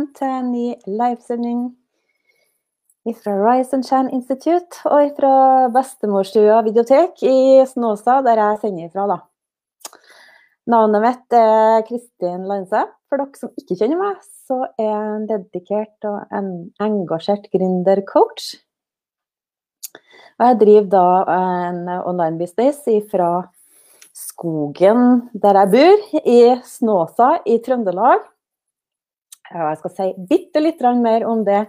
velkommen til en ny livesending fra Rise and Shine Institute og fra Bestemorstua videotek i Snåsa, der jeg sender fra. da. Navnet mitt er Kristin Lanse. For dere som ikke kjenner meg, så er jeg en dedikert og en engasjert gründercoach. Og jeg driver da en online business fra skogen der jeg bor, i Snåsa i Trøndelag. Jeg skal si bitte litt mer om det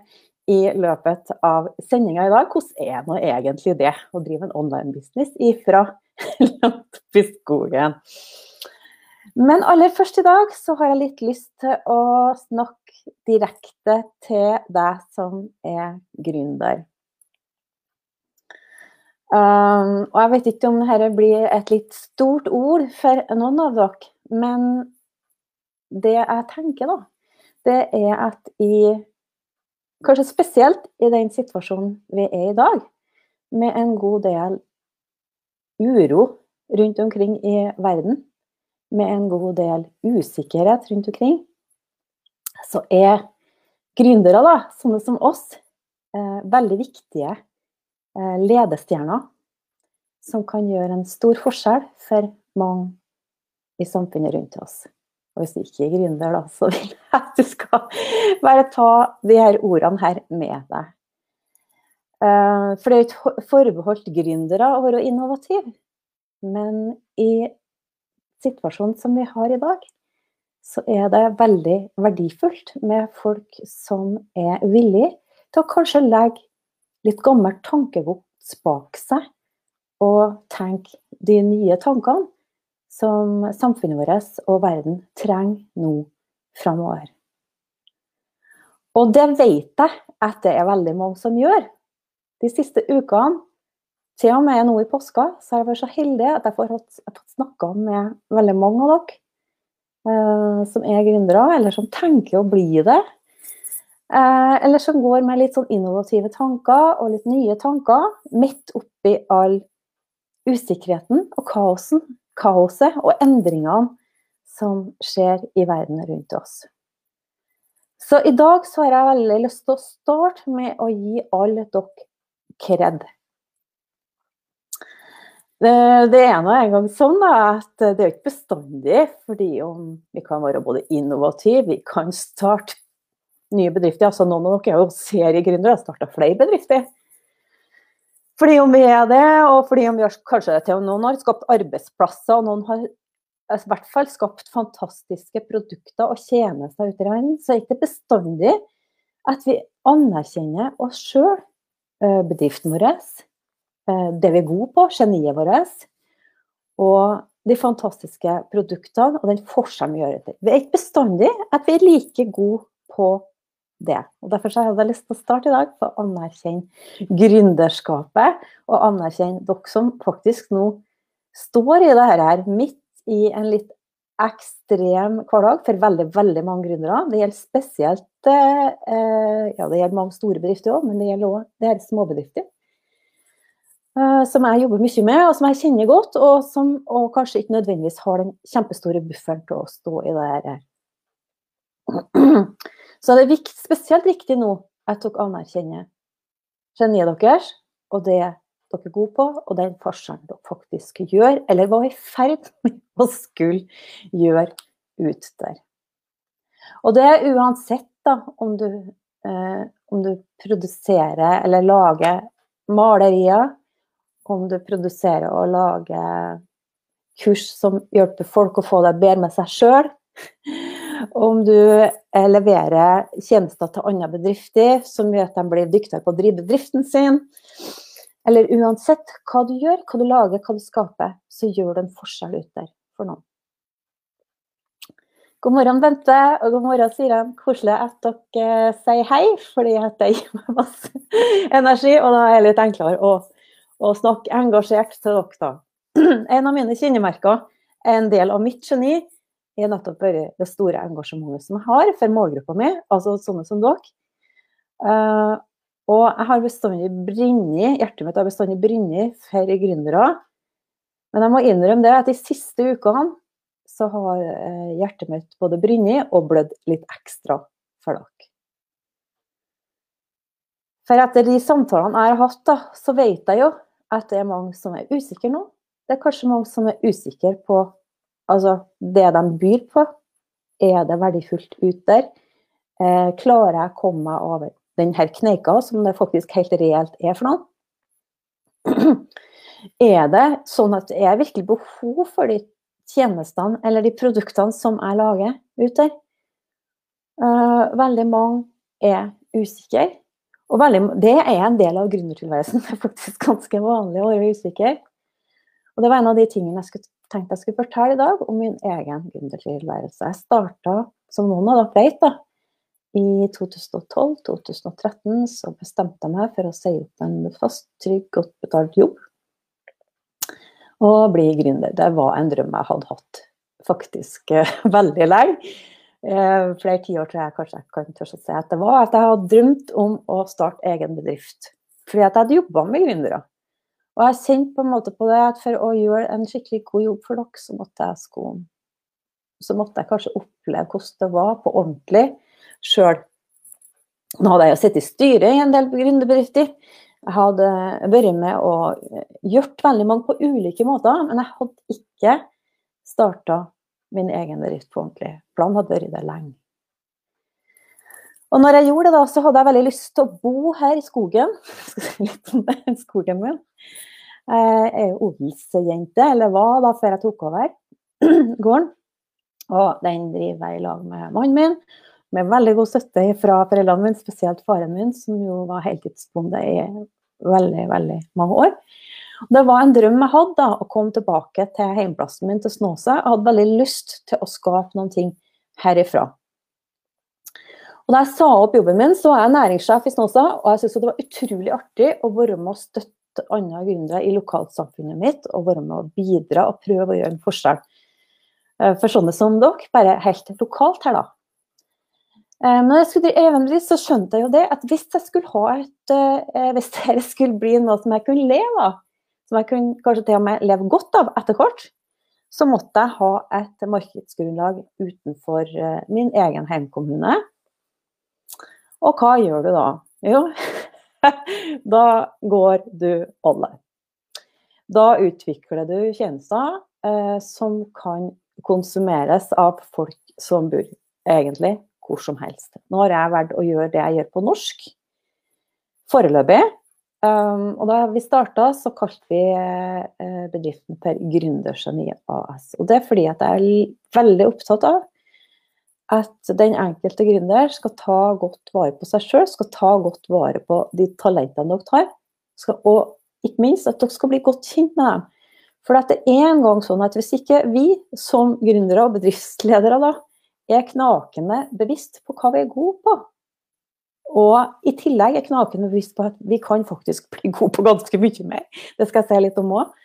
i løpet av sendinga i dag. Hvordan er nå egentlig det å drive en online business ifra langt? Men aller først i dag så har jeg litt lyst til å snakke direkte til deg som er gründer. Um, og jeg vet ikke om dette blir et litt stort ord for noen av dere, men det jeg tenker, da, det er at i Kanskje spesielt i den situasjonen vi er i dag, med en god del uro rundt omkring i verden, med en god del usikkerhet rundt omkring, så er gründere, da, sånne som oss, eh, veldig viktige eh, ledestjerner som kan gjøre en stor forskjell for mange i samfunnet rundt oss. Og hvis du ikke er gründer, da, så vil jeg at du skal bare ta de her ordene her med deg. Eh, for det er ikke forbeholdt gründere å være innovative. Men i situasjonen som vi har i dag, så er det veldig verdifullt med folk som er villige til å kanskje legge litt gammelt tankegods bak seg og tenke de nye tankene som samfunnet vårt og verden trenger nå framover. Og det vet jeg at det er veldig mange som gjør. De siste ukene til og med nå i påska så har jeg vært så heldig at jeg får fått snakka med veldig mange av dere eh, som er gründere, eller som tenker å bli det. Eh, eller som går med litt sånn innovative tanker og litt nye tanker midt oppi all usikkerheten og kaosen, kaoset og endringene som skjer i verden rundt oss. Så i dag så har jeg veldig lyst til å starte med å gi alle dere kred. Det er nå engang sånn at det er ikke bestandig, fordi vi kan være både innovative, vi kan starte nye bedrifter. altså Noen av dere er jo seriegründere, har starta flere bedrifter. Fordi om vi er det, og fordi om vi har kanskje til noen har skapt arbeidsplasser, og noen har i hvert fall skapt fantastiske produkter og tjenester ute i verden, så er det ikke bestandig at vi anerkjenner oss sjøl, eh, bedriften vår, Eh, det vi er gode på, geniet vårt, og de fantastiske produktene og den forskjellen vi gjør. Etter. Vi er ikke bestandig at vi er like gode på det. Og Derfor har jeg lyst til å starte i dag på å anerkjenne gründerskapet, og anerkjenne dere som faktisk nå står i det her midt i en litt ekstrem hverdag for veldig veldig mange gründere. Det gjelder spesielt eh, ja, det gjelder mange store bedrifter òg, men det gjelder òg småbedrifter. Eh, som jeg jobber mye med, og som jeg kjenner godt, og som og kanskje ikke nødvendigvis har den kjempestore bufferen til å stå i det her. Så det er viktig, spesielt viktig nå at dere anerkjenner geniet deres, og det dere er gode på, og den forskjellen dere faktisk gjør, eller var i ferd med å skulle gjøre ut der. Og det er uansett da, om du, eh, om du produserer eller lager malerier, om du produserer og lager kurs som hjelper folk å få det bedre med seg sjøl. Om du eh, leverer tjenester til andre bedrifter som gjør at de blir dyktigere på å drive bedriften sin. Eller uansett hva du gjør, hva du lager, hva du skaper, så gjør du en forskjell ut der for noen. God morgen, Bente, og god morgen, Siren. Koselig at dere sier hei, fordi det gir meg masse energi. Og da er det litt enklere å å snakke engasjert til dere, da. En av mine kjennemerker, er en del av mitt geni, er nettopp vært det store engasjementet som jeg har for målgruppa mi, altså sånne som dere. Uh, og jeg har bestandig brunnet, hjertet mitt har bestandig brunnet for gründere. Men jeg må innrømme det at de siste ukene så har uh, hjertet mitt både brunnet og blødd litt ekstra for dere. For etter de samtalene jeg har hatt, da, så vet jeg jo at det er mange som er usikre nå. Det er kanskje mange som er usikre på altså, det de byr på. Er det verdifullt ut der? Eh, klarer jeg å komme meg over denne kneika, som det faktisk helt reelt er for noen? Er det sånn at det er virkelig behov for de tjenestene eller de produktene som jeg lager ut der? Eh, veldig mange er usikre. Og veldig, det er en del av gründertilværelsen. Det er faktisk ganske vanlig å være usikker. Og det var en av de tingene jeg skulle, tenkte jeg skulle fortelle i dag, om min egen gründertilværelse. Jeg starta, som noen av dere vet, da, i 2012-2013 så bestemte jeg meg for å si opp en fast, trygg, godt betalt jobb. Og bli gründer. Det var en drøm jeg hadde hatt faktisk eh, veldig lenge. Eh, flere tiår tror jeg kanskje jeg kan tørre å si at det var at jeg hadde drømt om å starte egen bedrift. Fordi at jeg hadde jobba med gründere. Og jeg kjente på en måte på det at for å gjøre en skikkelig god jobb for dere, så måtte jeg sko Så måtte jeg kanskje oppleve hvordan det var på ordentlig sjøl. Nå hadde jeg jo sittet i styret i en del gründerbedrifter. Jeg hadde vært med og gjort veldig mange på ulike måter, men jeg hadde ikke starta min egen bedrift på ordentlig. Planen hadde vært det lenge. Og når jeg gjorde det, da, så hadde jeg veldig lyst til å bo her i skogen. Litt om det, skogen min. Jeg er jo odelsjente, eller var da, før jeg tok over gården. Og den driver jeg i lag med mannen min, med veldig god støtte fra foreldrene mine, spesielt faren min, som jo var heltidsbonde i veldig, veldig mange år. Det var en drøm jeg hadde, da, å komme tilbake til heimplassen min til Snåsa. Jeg hadde veldig lyst til å skape noen ting herifra. Og da jeg sa opp jobben min, så var jeg næringssjef i Snåsa, og jeg syntes det var utrolig artig å være med å støtte andre gründere i lokalsamfunnet mitt, og være med å bidra og prøve å gjøre en forskjell eh, for sånne som dere, bare helt lokalt her, da. Eh, men jeg skulle eventuelt så skjønte jeg jo det at hvis jeg skulle ha et eh, Hvis det skulle bli noe som jeg kunne leve av, som jeg kunne kanskje til og med leve godt av etter hvert, så måtte jeg ha et markedsgrunnlag utenfor min egen heimkommune. Og hva gjør du da? Jo, da går du online. Da utvikler du tjenester eh, som kan konsumeres av folk som bor egentlig hvor som helst. Nå har jeg valgt å gjøre det jeg gjør på norsk, foreløpig. Um, og da vi starta, så kalte vi eh, bedriften for Gründergeni AS. Og det er fordi at jeg er veldig opptatt av at den enkelte gründer skal ta godt vare på seg sjøl, skal ta godt vare på de talentene dere har, og ikke minst at dere skal bli godt kjent med dem. For det er en gang sånn at hvis ikke vi som gründere og bedriftsledere da, er knakende bevisst på hva vi er gode på, og i tillegg er knakende bevisst på at vi kan faktisk bli gode på ganske mye mer. Det skal jeg si litt om òg.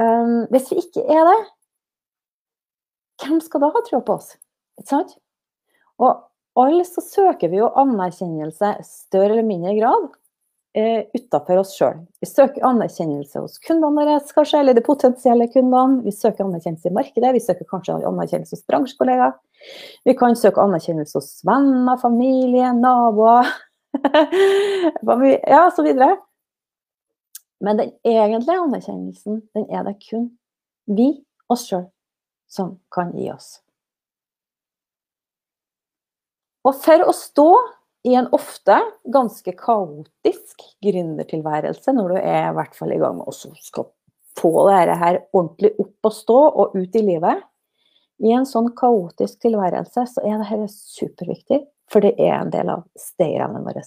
Um, hvis vi ikke er det, hvem skal da ha trua på oss? Ikke sant? Og alle så søker vi jo anerkjennelse større eller mindre grad eh, utafor oss sjøl. Vi søker anerkjennelse hos kundene våre, kanskje, eller de potensielle kundene. Vi søker anerkjennelse i markedet, vi søker kanskje anerkjennelse hos bransjekollegaer. Vi kan søke anerkjennelse hos venner, familie, naboer, ja, så videre. Men den egentlige anerkjennelsen, den er det kun vi, oss sjøl, som kan gi oss. Og for å stå i en ofte ganske kaotisk gründertilværelse, når du er i hvert fall i gang med å få dette her ordentlig opp og stå og ut i livet, i en sånn kaotisk tilværelse så er dette superviktig, for det er en del av stayerne våre.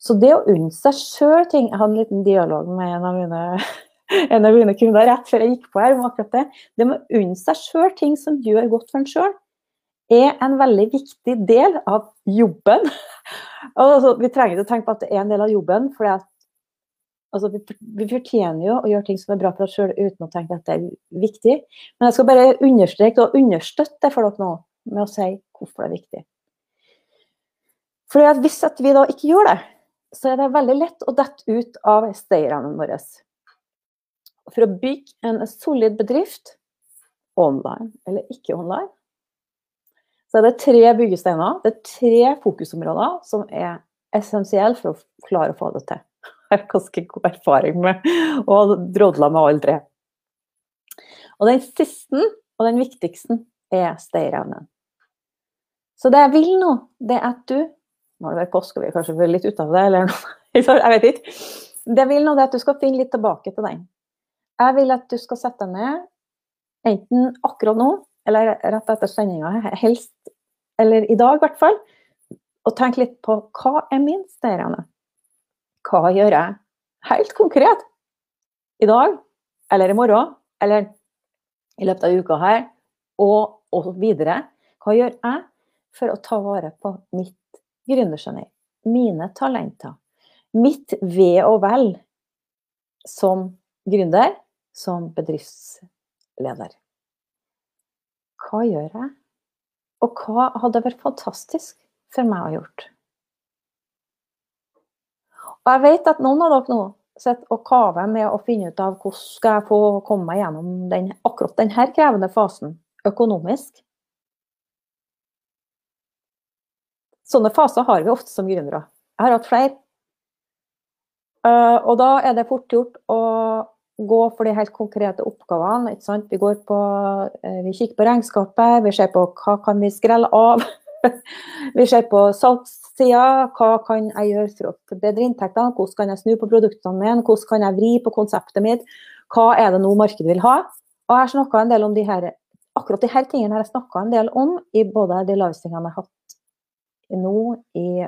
Så det å unne seg sjøl ting Jeg hadde en liten dialog med en av mine, en av mine kunder rett før jeg gikk på her om akkurat det. Det med å unne seg sjøl ting som gjør godt for en sjøl, er en veldig viktig del av jobben. Altså, vi trenger ikke å tenke på at det er en del av jobben, for altså, vi, fortjener jo å gjøre ting som er bra for oss sjøl uten å tenke at det er viktig. Men jeg skal bare understreke og understøtte det for dere nå med å si hvorfor det er viktig. For hvis vi da ikke gjør det, så er det veldig lett å dette ut av stayerne våre. For å bygge en solid bedrift, online eller ikke online, Så er det tre byggesteiner, det er tre fokusområder som er essensielle for å klare å få det til. Jeg har ganske god erfaring med å drodle med alle tre. Og den siste og den viktigste er stayerevnen. Så det jeg vil nå, det er at du Nå har det vært påske, vi er kanskje litt ute det, eller noe. Jeg vet ikke. Det jeg vil nå, det er at du skal finne litt tilbake til den. Jeg vil at du skal sette deg ned, enten akkurat nå, eller rett etter sendinga, helst, eller i dag i hvert fall, og tenke litt på hva er min stayerevne? Hva gjør jeg helt konkret i dag, eller i morgen, eller i løpet av uka her, og, og videre. Hva gjør jeg for å ta vare på mitt gründergeni, mine talenter, mitt ve og vel som gründer, som bedriftsleder? Hva gjør jeg? Og hva hadde vært fantastisk for meg å ha gjort? Og jeg vet at noen av dere nå sitter og kaver med å finne ut av hvordan skal jeg få komme meg gjennom den, akkurat denne krevende fasen økonomisk. Sånne faser har vi ofte som gründere. Jeg har hatt flere. Eh, og da er det fort gjort å gå for de helt konkrete oppgavene. Vi, på, eh, vi kikker på regnskapet, vi ser på hva kan vi skrelle av. vi ser på salgssida, hva kan jeg gjøre for å forbedre inntektene, hvordan kan jeg snu på produktene mine, hvordan kan jeg vri på konseptet mitt, hva er det nå markedet vil ha. Og jeg har en del om de her akkurat disse tingene har jeg snakka en del om i både de livestingene jeg har hatt nå i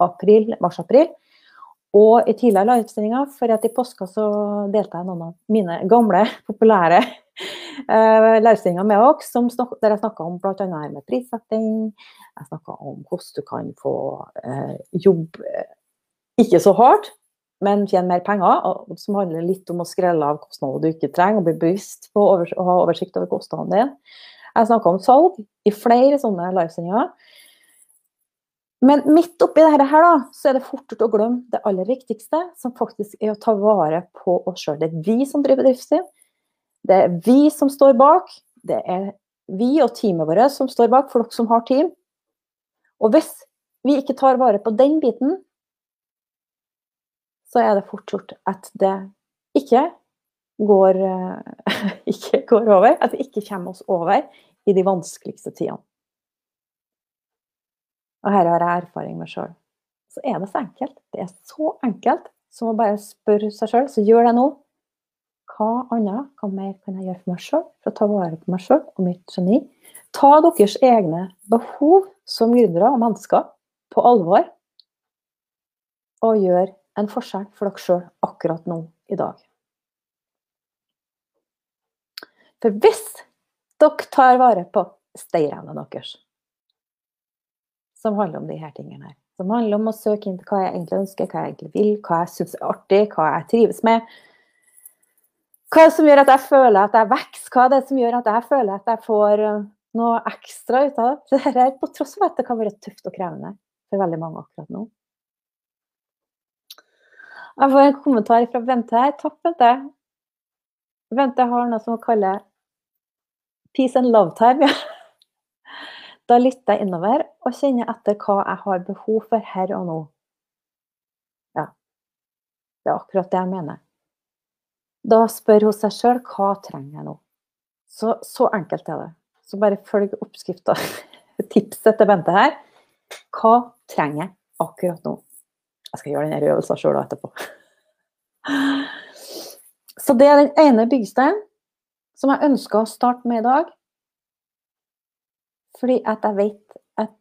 april, mars-april, og i tidligere livesendinger. For at i påska så delte jeg noen av mine gamle, populære uh, livesendinger med dere, der jeg snakka om bl.a. med prissetting. Jeg snakka om hvordan du kan få uh, jobb uh, ikke så hardt, men tjene mer penger. Og, som handler litt om å skrelle av kostnader du ikke trenger, og bli bevisst på å ha oversikt over kostnadene dine. Jeg snakka om salg i flere sånne livesendinger. Men midt oppi dette her, da, så er det fort gjort å glemme det aller viktigste, som faktisk er å ta vare på oss sjøl. Det er vi som driver bedriften. Det er vi som står bak. Det er vi og teamet vårt som står bak, for dere som har team. Og hvis vi ikke tar vare på den biten, så er det fort gjort at det ikke går, ikke går over. At vi ikke kommer oss over i de vanskeligste tidene. Og her har jeg erfaring med sjøl. Så er det så enkelt. Det er så enkelt som å bare spørre seg sjøl, så gjør det nå. Hva annet, hva mer kan jeg gjøre for meg sjøl, for å ta vare på meg sjøl og mitt geni? Ta deres egne behov som gründere og mennesker på alvor, og gjør en forskjell for dere sjøl akkurat nå i dag. For hvis dere tar vare på stayerevnene deres, som handler om de her tingene her, som handler om å søke inn til hva jeg egentlig ønsker, hva jeg egentlig vil, hva jeg syns er artig, hva jeg trives med, hva som gjør at jeg føler at jeg vokser, hva det er som gjør at jeg føler at jeg får eh, noe ekstra ut av det. det her, på tross av at det kan være tøft og krevende for veldig mange akkurat nå. Jeg får en kommentar fra Bente her. Takk, Bente. Bente har noe som hun kaller peace and love time. Ja. Da lytter jeg innover og kjenner etter hva jeg har behov for her og nå. Ja, det er akkurat det jeg mener. Da spør hun seg sjøl hva trenger jeg nå. Så, så enkelt er det. Så bare følg oppskrifta. Tipset til Bente her. Hva trenger jeg akkurat nå? Jeg skal gjøre denne øvelsen sjøl etterpå. Så det er den ene byggesteinen som jeg ønsker å starte med i dag. Fordi at jeg vet at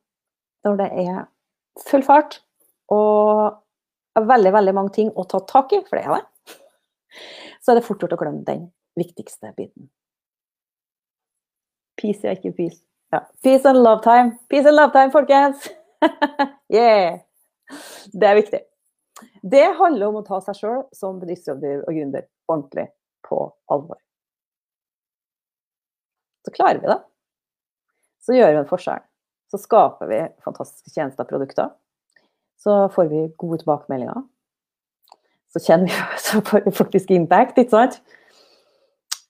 når det er full fart og veldig, veldig mange ting å ta tak i, for det er det, så er det fort gjort å glemme den viktigste biten. Peace, ja, ikke peace. Ja. Peace and love time. Peace and love time, folkens! yeah! Det er viktig. Det handler om å ta seg sjøl som bedriftsrådgiver og gründer ordentlig på alvor. Så klarer vi det. Så gjør vi en forskjell. Så skaper vi fantastiske tjenester og produkter. Så får vi gode tilbakemeldinger. Så kjenner vi så får vi faktisk impact, ikke sant?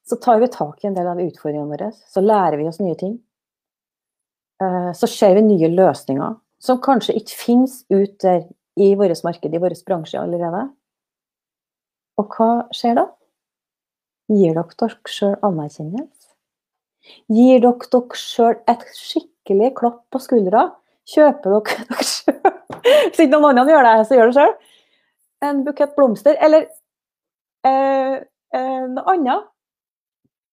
Så tar vi tak i en del av utfordringene våre. Så lærer vi oss nye ting. eh, så ser vi nye løsninger som kanskje ikke finnes ut der i vårt marked, i vår bransje allerede. Og hva skjer da? Gir dere dere sjøl anerkjennelse? Gir dere dere sjøl et skikkelig klapp på skuldra? Kjøper dere dere sjøl Hvis ikke noen andre gjør det, så gjør det sjøl. En bukett blomster. Eller eh, eh, noe annet.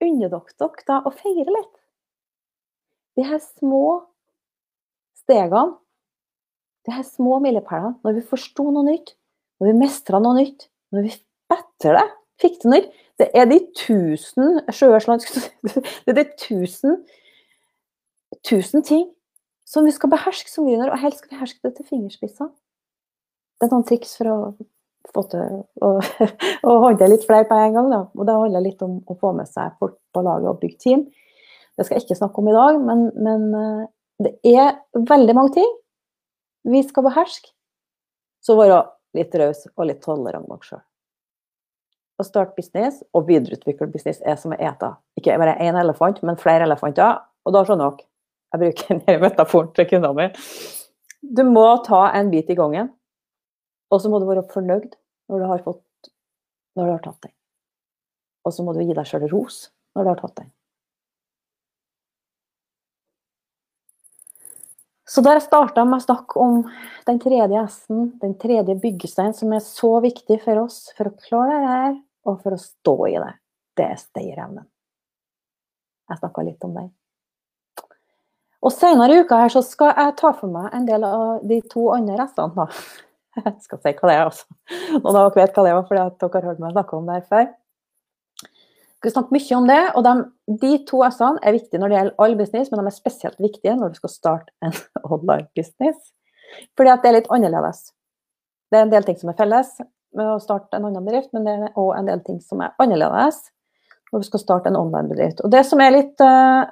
Unner dere dere da å feire litt? De her små stegene, de her små milepælene, når vi forsto noe nytt, når vi mestra noe nytt, når vi etter det fikk til noe Det er de tusen sjøørsland Det er de tusen, tusen ting som vi skal beherske som gründer, og helst skal vi beherske det til fingerspissene. Det er noen triks for å få til å, å håndtere litt flere på en gang. Da. Og det handler litt om å få med seg folk på laget og bygge team. Det skal jeg ikke snakke om i dag, men, men eh, det er veldig mange ting vi skal beherske. Så være litt raus og litt tolerant bak sjøl. Å starte business og videreutvikle business er som å ete. Ikke bare én elefant, men flere elefanter. Og da skjønner dere. Jeg bruker denne metaforen til kundene mine. Du må ta en bit i gangen. Og så må du være fornøyd når du har, fått, når du har tatt den. Og så må du gi deg sjøl ros når du har tatt den. Så jeg starta med å snakke om den tredje S-en, den tredje byggesteinen, som er så viktig for oss for å klare det her, og for å stå i det, det er stayerevnen. Jeg snakka litt om den. Og senere i uka her så skal jeg ta for meg en del av de to andre S-ene. Jeg skal si hva det er, altså. Noen av dere vet hva det er, fordi dere har hørt meg snakke om det her før skal snakke mye om det. og de, de to S-ene er viktige når det gjelder all business, men de er spesielt viktige når du skal starte en online business. Fordi at det er litt annerledes. Det er en del ting som er felles med å starte en annen bedrift, men det er òg en del ting som er annerledes når du skal starte en online bedrift. Og det som er litt uh,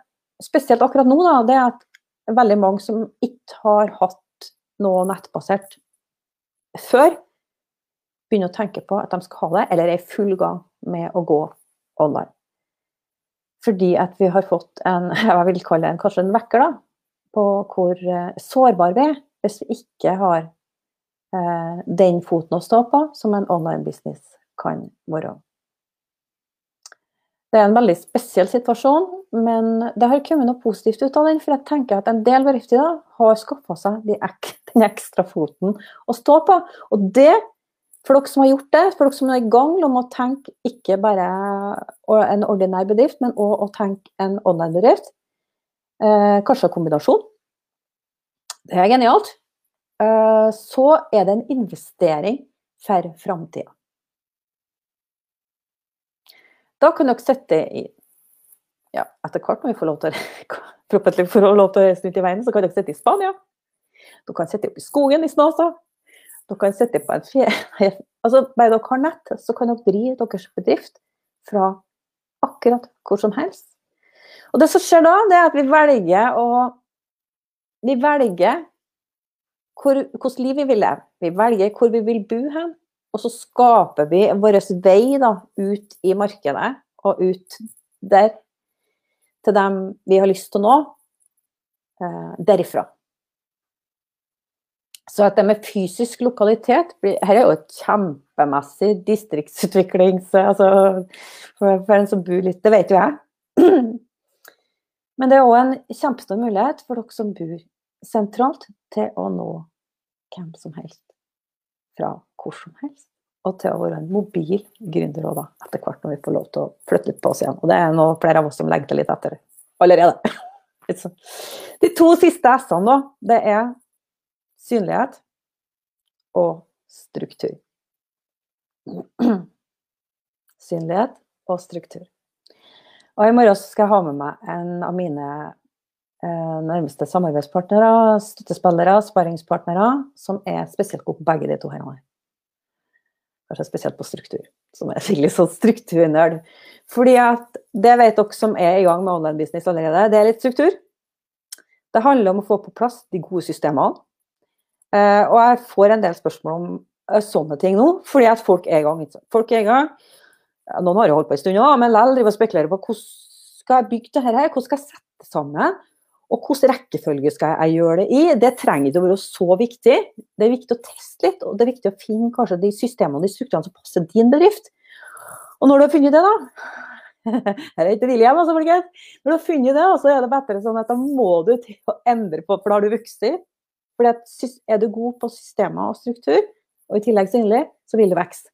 spesielt akkurat nå, da, det er at veldig mange som ikke har hatt noe nettbasert før, begynner å tenke på at de skal ha det, eller er i full gang med å gå online. Fordi at vi har fått en, jeg vil kalle det en, kanskje en vekker, da, på hvor sårbare sårbar vi er hvis vi ikke har den foten å stå på som en online business kan være. Det er en veldig spesiell situasjon, men det har kommet noe positivt ut av den. For jeg tenker at en del bedrifter har skaffa seg de ek, den ekstra foten å stå på. Og det for dere som har gjort det, for dere som er i gang om å tenke ikke bare en ordinær bedrift, men òg å tenke en online-bedrift. Eh, kanskje en kombinasjon. Det er genialt. Eh, så er det en investering for framtida. Da kan dere sette i ja, Etter hvert når vi får lov til, får lov til å reise ut i verden, så kan dere sitte i Spania. Dere kan sitte oppe i skogen i Snåsa. Dere kan sitte på en fjell altså, Bare dere har nett, så kan dere drive deres bedrift fra akkurat hvor som helst. Og det som skjer da, det er at vi velger å Vi velger hvilket liv vi vil leve. Vi velger hvor vi vil bo hen. Og så skaper vi vår vei da, ut i markedet og ut der til dem vi har lyst til å nå eh, derifra. Så at det med fysisk lokalitet Her er jo et kjempemessig distriktsutviklings... Altså, for, for en som bor litt Det vet jo jeg. Men det er òg en kjempestor mulighet for dere som bor sentralt, til å nå hvem som helst. Fra hvor som helst. Og til å være en mobil gründer òg. Etter hvert når vi får lov til å flytte litt på oss igjen. Og det er nå flere av oss som legger til litt etter allerede. De to siste S-ene, da, det er synlighet og struktur. Synlighet og struktur. Og I morgen skal jeg ha med meg en av mine nærmeste samarbeidspartnere, støttespillere, sparringspartnere, som er spesielt gode på begge de to her. Kanskje spesielt på struktur, som er skikkelig sånn strukturnerd. Fordi at det vet dere som er i gang med online business allerede, det er litt struktur. Det handler om å få på plass de gode systemene. Uh, og jeg får en del spørsmål om uh, sånne ting nå, fordi at folk er i gang. Folk er i gang. Noen har jo holdt på en stund òg, men likevel driver og spekulerer på hvordan skal jeg bygge det her, hvordan skal jeg sette det sammen? Og hvilken rekkefølge skal jeg gjøre det i? Det trenger ikke å være så viktig. Det er viktig å teste litt, og det er viktig å finne kanskje de systemene og de strukturene som passer din bedrift. Og når du har funnet det, da Her er ikke William, altså, folkens. Når du har funnet det, så er det bedre sånn at da må du til å endre på, for da har du vokst. For er du god på systemer og struktur, og i tillegg synlig, så vil det vokse.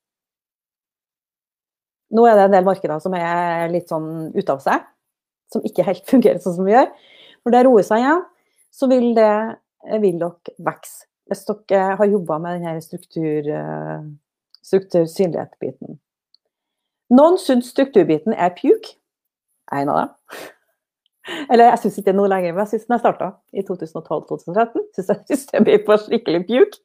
Nå er det en del markeder som er litt sånn ute av seg, som ikke helt fungerer sånn som vi gjør. Når det roer seg igjen, så vil, det, vil dere vokse. Hvis dere har jobba med denne struktur, eh, struktur-synlighet-biten. Noen syns strukturbiten er pjuk. Jeg er en av dem. Eller jeg syns ikke det er noe lenger, men jeg syns den jeg starta i 2012-2013, syns jeg systemet var skikkelig pjuk.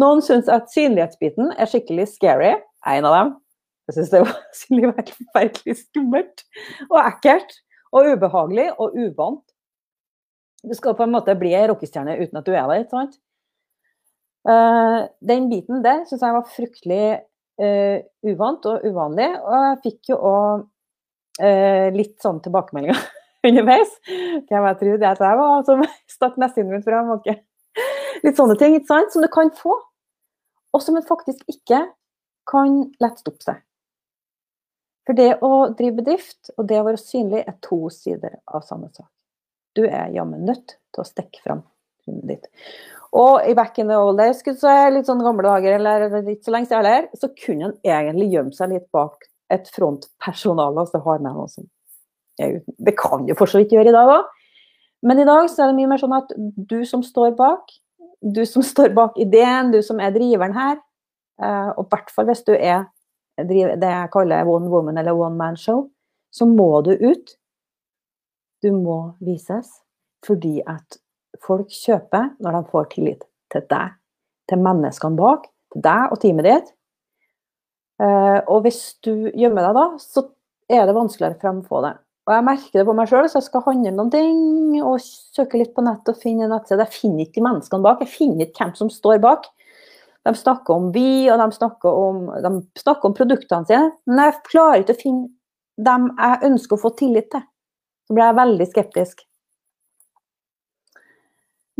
Noen syns at synlighetsbiten er skikkelig scary. Jeg er en av dem. Jeg syns det var virkelig skummelt og ekkelt og ubehagelig og uvant. Du skal på en måte bli ei rockestjerne uten at du er der, sant? Uh, den biten der syns jeg var fryktelig uh, uvant og uvanlig, og jeg fikk jo òg uh, litt sånn tilbakemeldinger underveis. Hvem jeg trodde at jeg var som stakk nesten fram. Okay. Litt sånne ting ikke sant? som du kan få, og som du faktisk ikke kan lett stoppe seg. For det å drive bedrift og det å være synlig er to sider av samme sak. Du er jammen nødt til å stikke fram hunden ditt. Og i back in the old days, er litt sånn gamle dager, eller ikke så lenge siden heller, så kunne en egentlig gjemme seg litt bak et frontpersonale, altså har med noe som Det kan jo for så vidt gjøre i dag òg. Men i dag så er det mye mer sånn at du som står bak, du som står bak ideen, du som er driveren her, eh, og i hvert fall hvis du er det jeg kaller one woman eller one man show, så må du ut. Du må vises fordi at folk kjøper når de får tillit til deg, til menneskene bak, til deg og teamet ditt. Eh, og hvis du gjemmer deg da, så er det vanskeligere å fremfå det. Og jeg merker det på meg sjøl, så jeg skal handle noen ting og søke litt på nett og finne en nettside. Jeg finner ikke menneskene bak, jeg finner ikke hvem som står bak. De snakker om vi, og de snakker om, de snakker om produktene sine. Men jeg klarer ikke å finne dem jeg ønsker å få tillit til. Så ble jeg veldig skeptisk.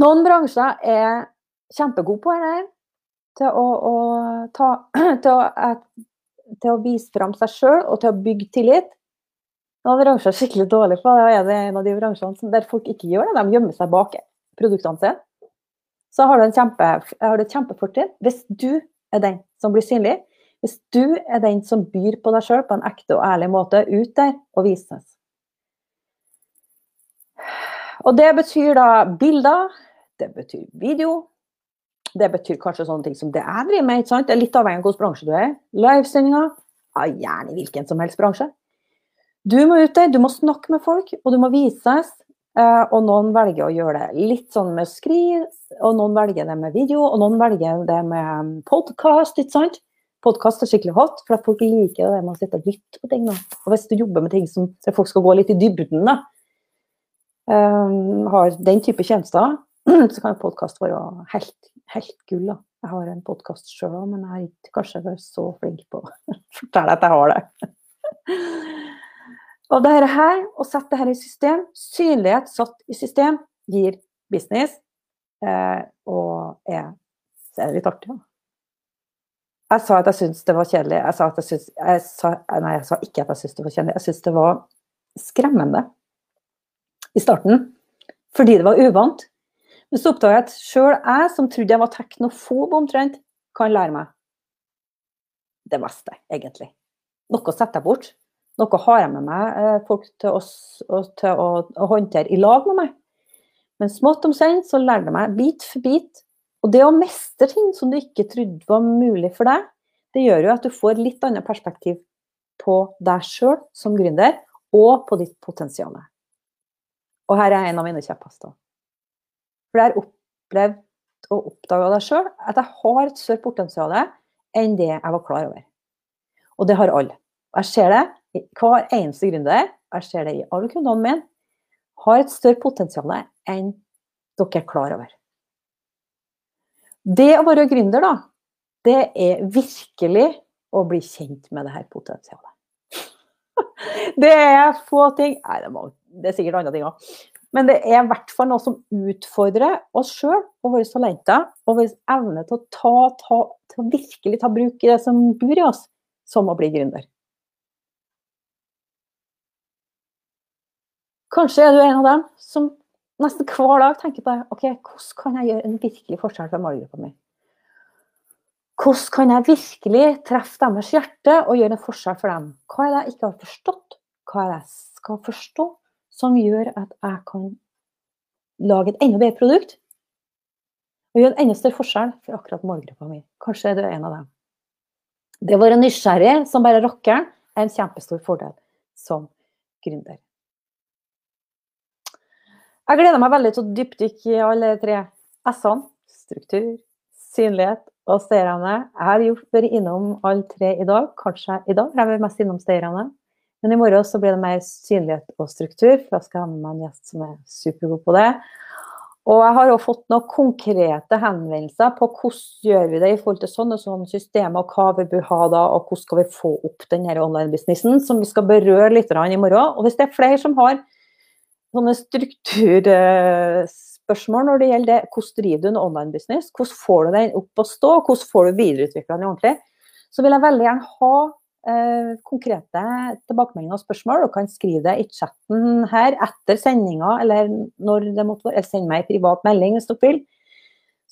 Noen bransjer er kjempegode på dette. til å, å, ta, til å, til å vise fram seg sjøl og til å bygge tillit. Noen bransjer er skikkelig dårlige på det, er det en av de bransjene der folk ikke gjør det. De gjemmer seg bak produktene sine så har du, kjempe, har du et kjempefortrinn hvis du er den som blir synlig. Hvis du er den som byr på deg sjøl på en ekte og ærlig måte ut der og vises. Og det betyr da bilder, det betyr video, det betyr kanskje sånne ting som det jeg driver med. ikke sant? Det er litt avhengig av hvilken bransje du er. Livesendinger, ja, gjerne hvilken som helst bransje. Du må ut der, du må snakke med folk, og du må vises. Eh, og noen velger å gjøre det litt sånn med skri, og noen velger det med video, og noen velger det med um, podkast. ikke sant? Podkast er skikkelig hot, for at folk liker det med å sitte og lytte på ting. Og hvis du jobber med ting som folk skal gå litt i dybden, da, har den type tjenester, så kan podkast være helt, helt gull. da. Jeg har en podkast sjøl òg, men jeg er ikke kanskje så flink på å fortelle at jeg har det. Og dette her, å sette dette i system, synlighet satt i system, gir business. Eh, og er, så er det litt artig, da. Jeg sa at jeg syntes det var kjedelig. Jeg sa, jeg jeg sa, nei, jeg sa ikke at jeg syntes det var kjedelig. Jeg syntes det var skremmende i starten. Fordi det var uvant. Men så oppdaga jeg at sjøl jeg, som trodde jeg var teknofob omtrent, kan lære meg det meste, egentlig. Noe setter jeg bort. Noe har jeg med meg eh, folk til, oss, til å, å, håndtere i lag med meg. Men smått om sent så lærte jeg meg bit for bit. Og det å mestre ting som du ikke trodde var mulig for deg, det gjør jo at du får litt annet perspektiv på deg sjøl som gründer, og på ditt potensial. Og her er en av mine kjepphester. For jeg har opplevd og oppdaga deg sjøl at jeg har et større potensial enn det jeg var klar over. Og det har alle. Jeg ser det hver eneste gründer, jeg ser det i alle kundene mine, har et større potensial enn dere er klar over. Det å være gründer, da, det er virkelig å bli kjent med det her potensialet. Det er få ting Nei, det, må, det er sikkert andre ting òg. Men det er i hvert fall noe som utfordrer oss sjøl og våre talenter og vår evne til å ta, ta, til å virkelig ta bruk i det som bor i oss, som å bli gründer. Kanskje er du en av dem som nesten hver dag tenker på ok, hvordan kan jeg gjøre en virkelig forskjell for målgruppa mi? Hvordan kan jeg virkelig treffe deres hjerte og gjøre en forskjell for dem? Hva er det jeg ikke har forstått? Hva er det jeg skal forstå som gjør at jeg kan lage et enda bedre produkt? Og gjøre en enda større forskjell for akkurat målgruppa mi. Kanskje er du en av dem. Det å være nysgjerrig som bare rockeren er en kjempestor fordel som gründer. Jeg gleder meg veldig til å dypdykke i alle tre S-ene. Struktur, synlighet og stayerne. Jeg har vært innom alle tre i dag. Kanskje i dag jeg er mest innom stayerne. Men i morgen så blir det mer synlighet og struktur, for jeg skal ha med meg en gjest som er supergod på det. Og jeg har også fått noen konkrete henvendelser på hvordan gjør vi det i forhold til sånne, sånne systemer, og hva vi bør ha da, og hvordan skal vi få opp denne online-businessen, som vi skal berøre litt i morgen. Og hvis det er flere som har sånne strukturspørsmål når det gjelder det. Hvordan driver du en online-business? Hvordan får du den opp å stå? Hvordan får du videreutvikla den ordentlig? Så vil jeg veldig gjerne ha eh, konkrete tilbakemeldinger og spørsmål. Du kan skrive det i chatten her etter sendinga, eller når det måtte være. Send meg en privat melding hvis dere vil.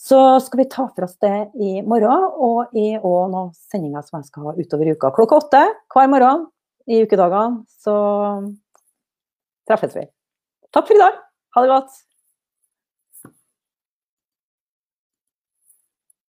Så skal vi ta for oss det i morgen, og i og noen sendinger som jeg skal ha utover uka. Klokka åtte hver morgen i ukedagene så treffes vi. Takk for i dag. Ha det godt.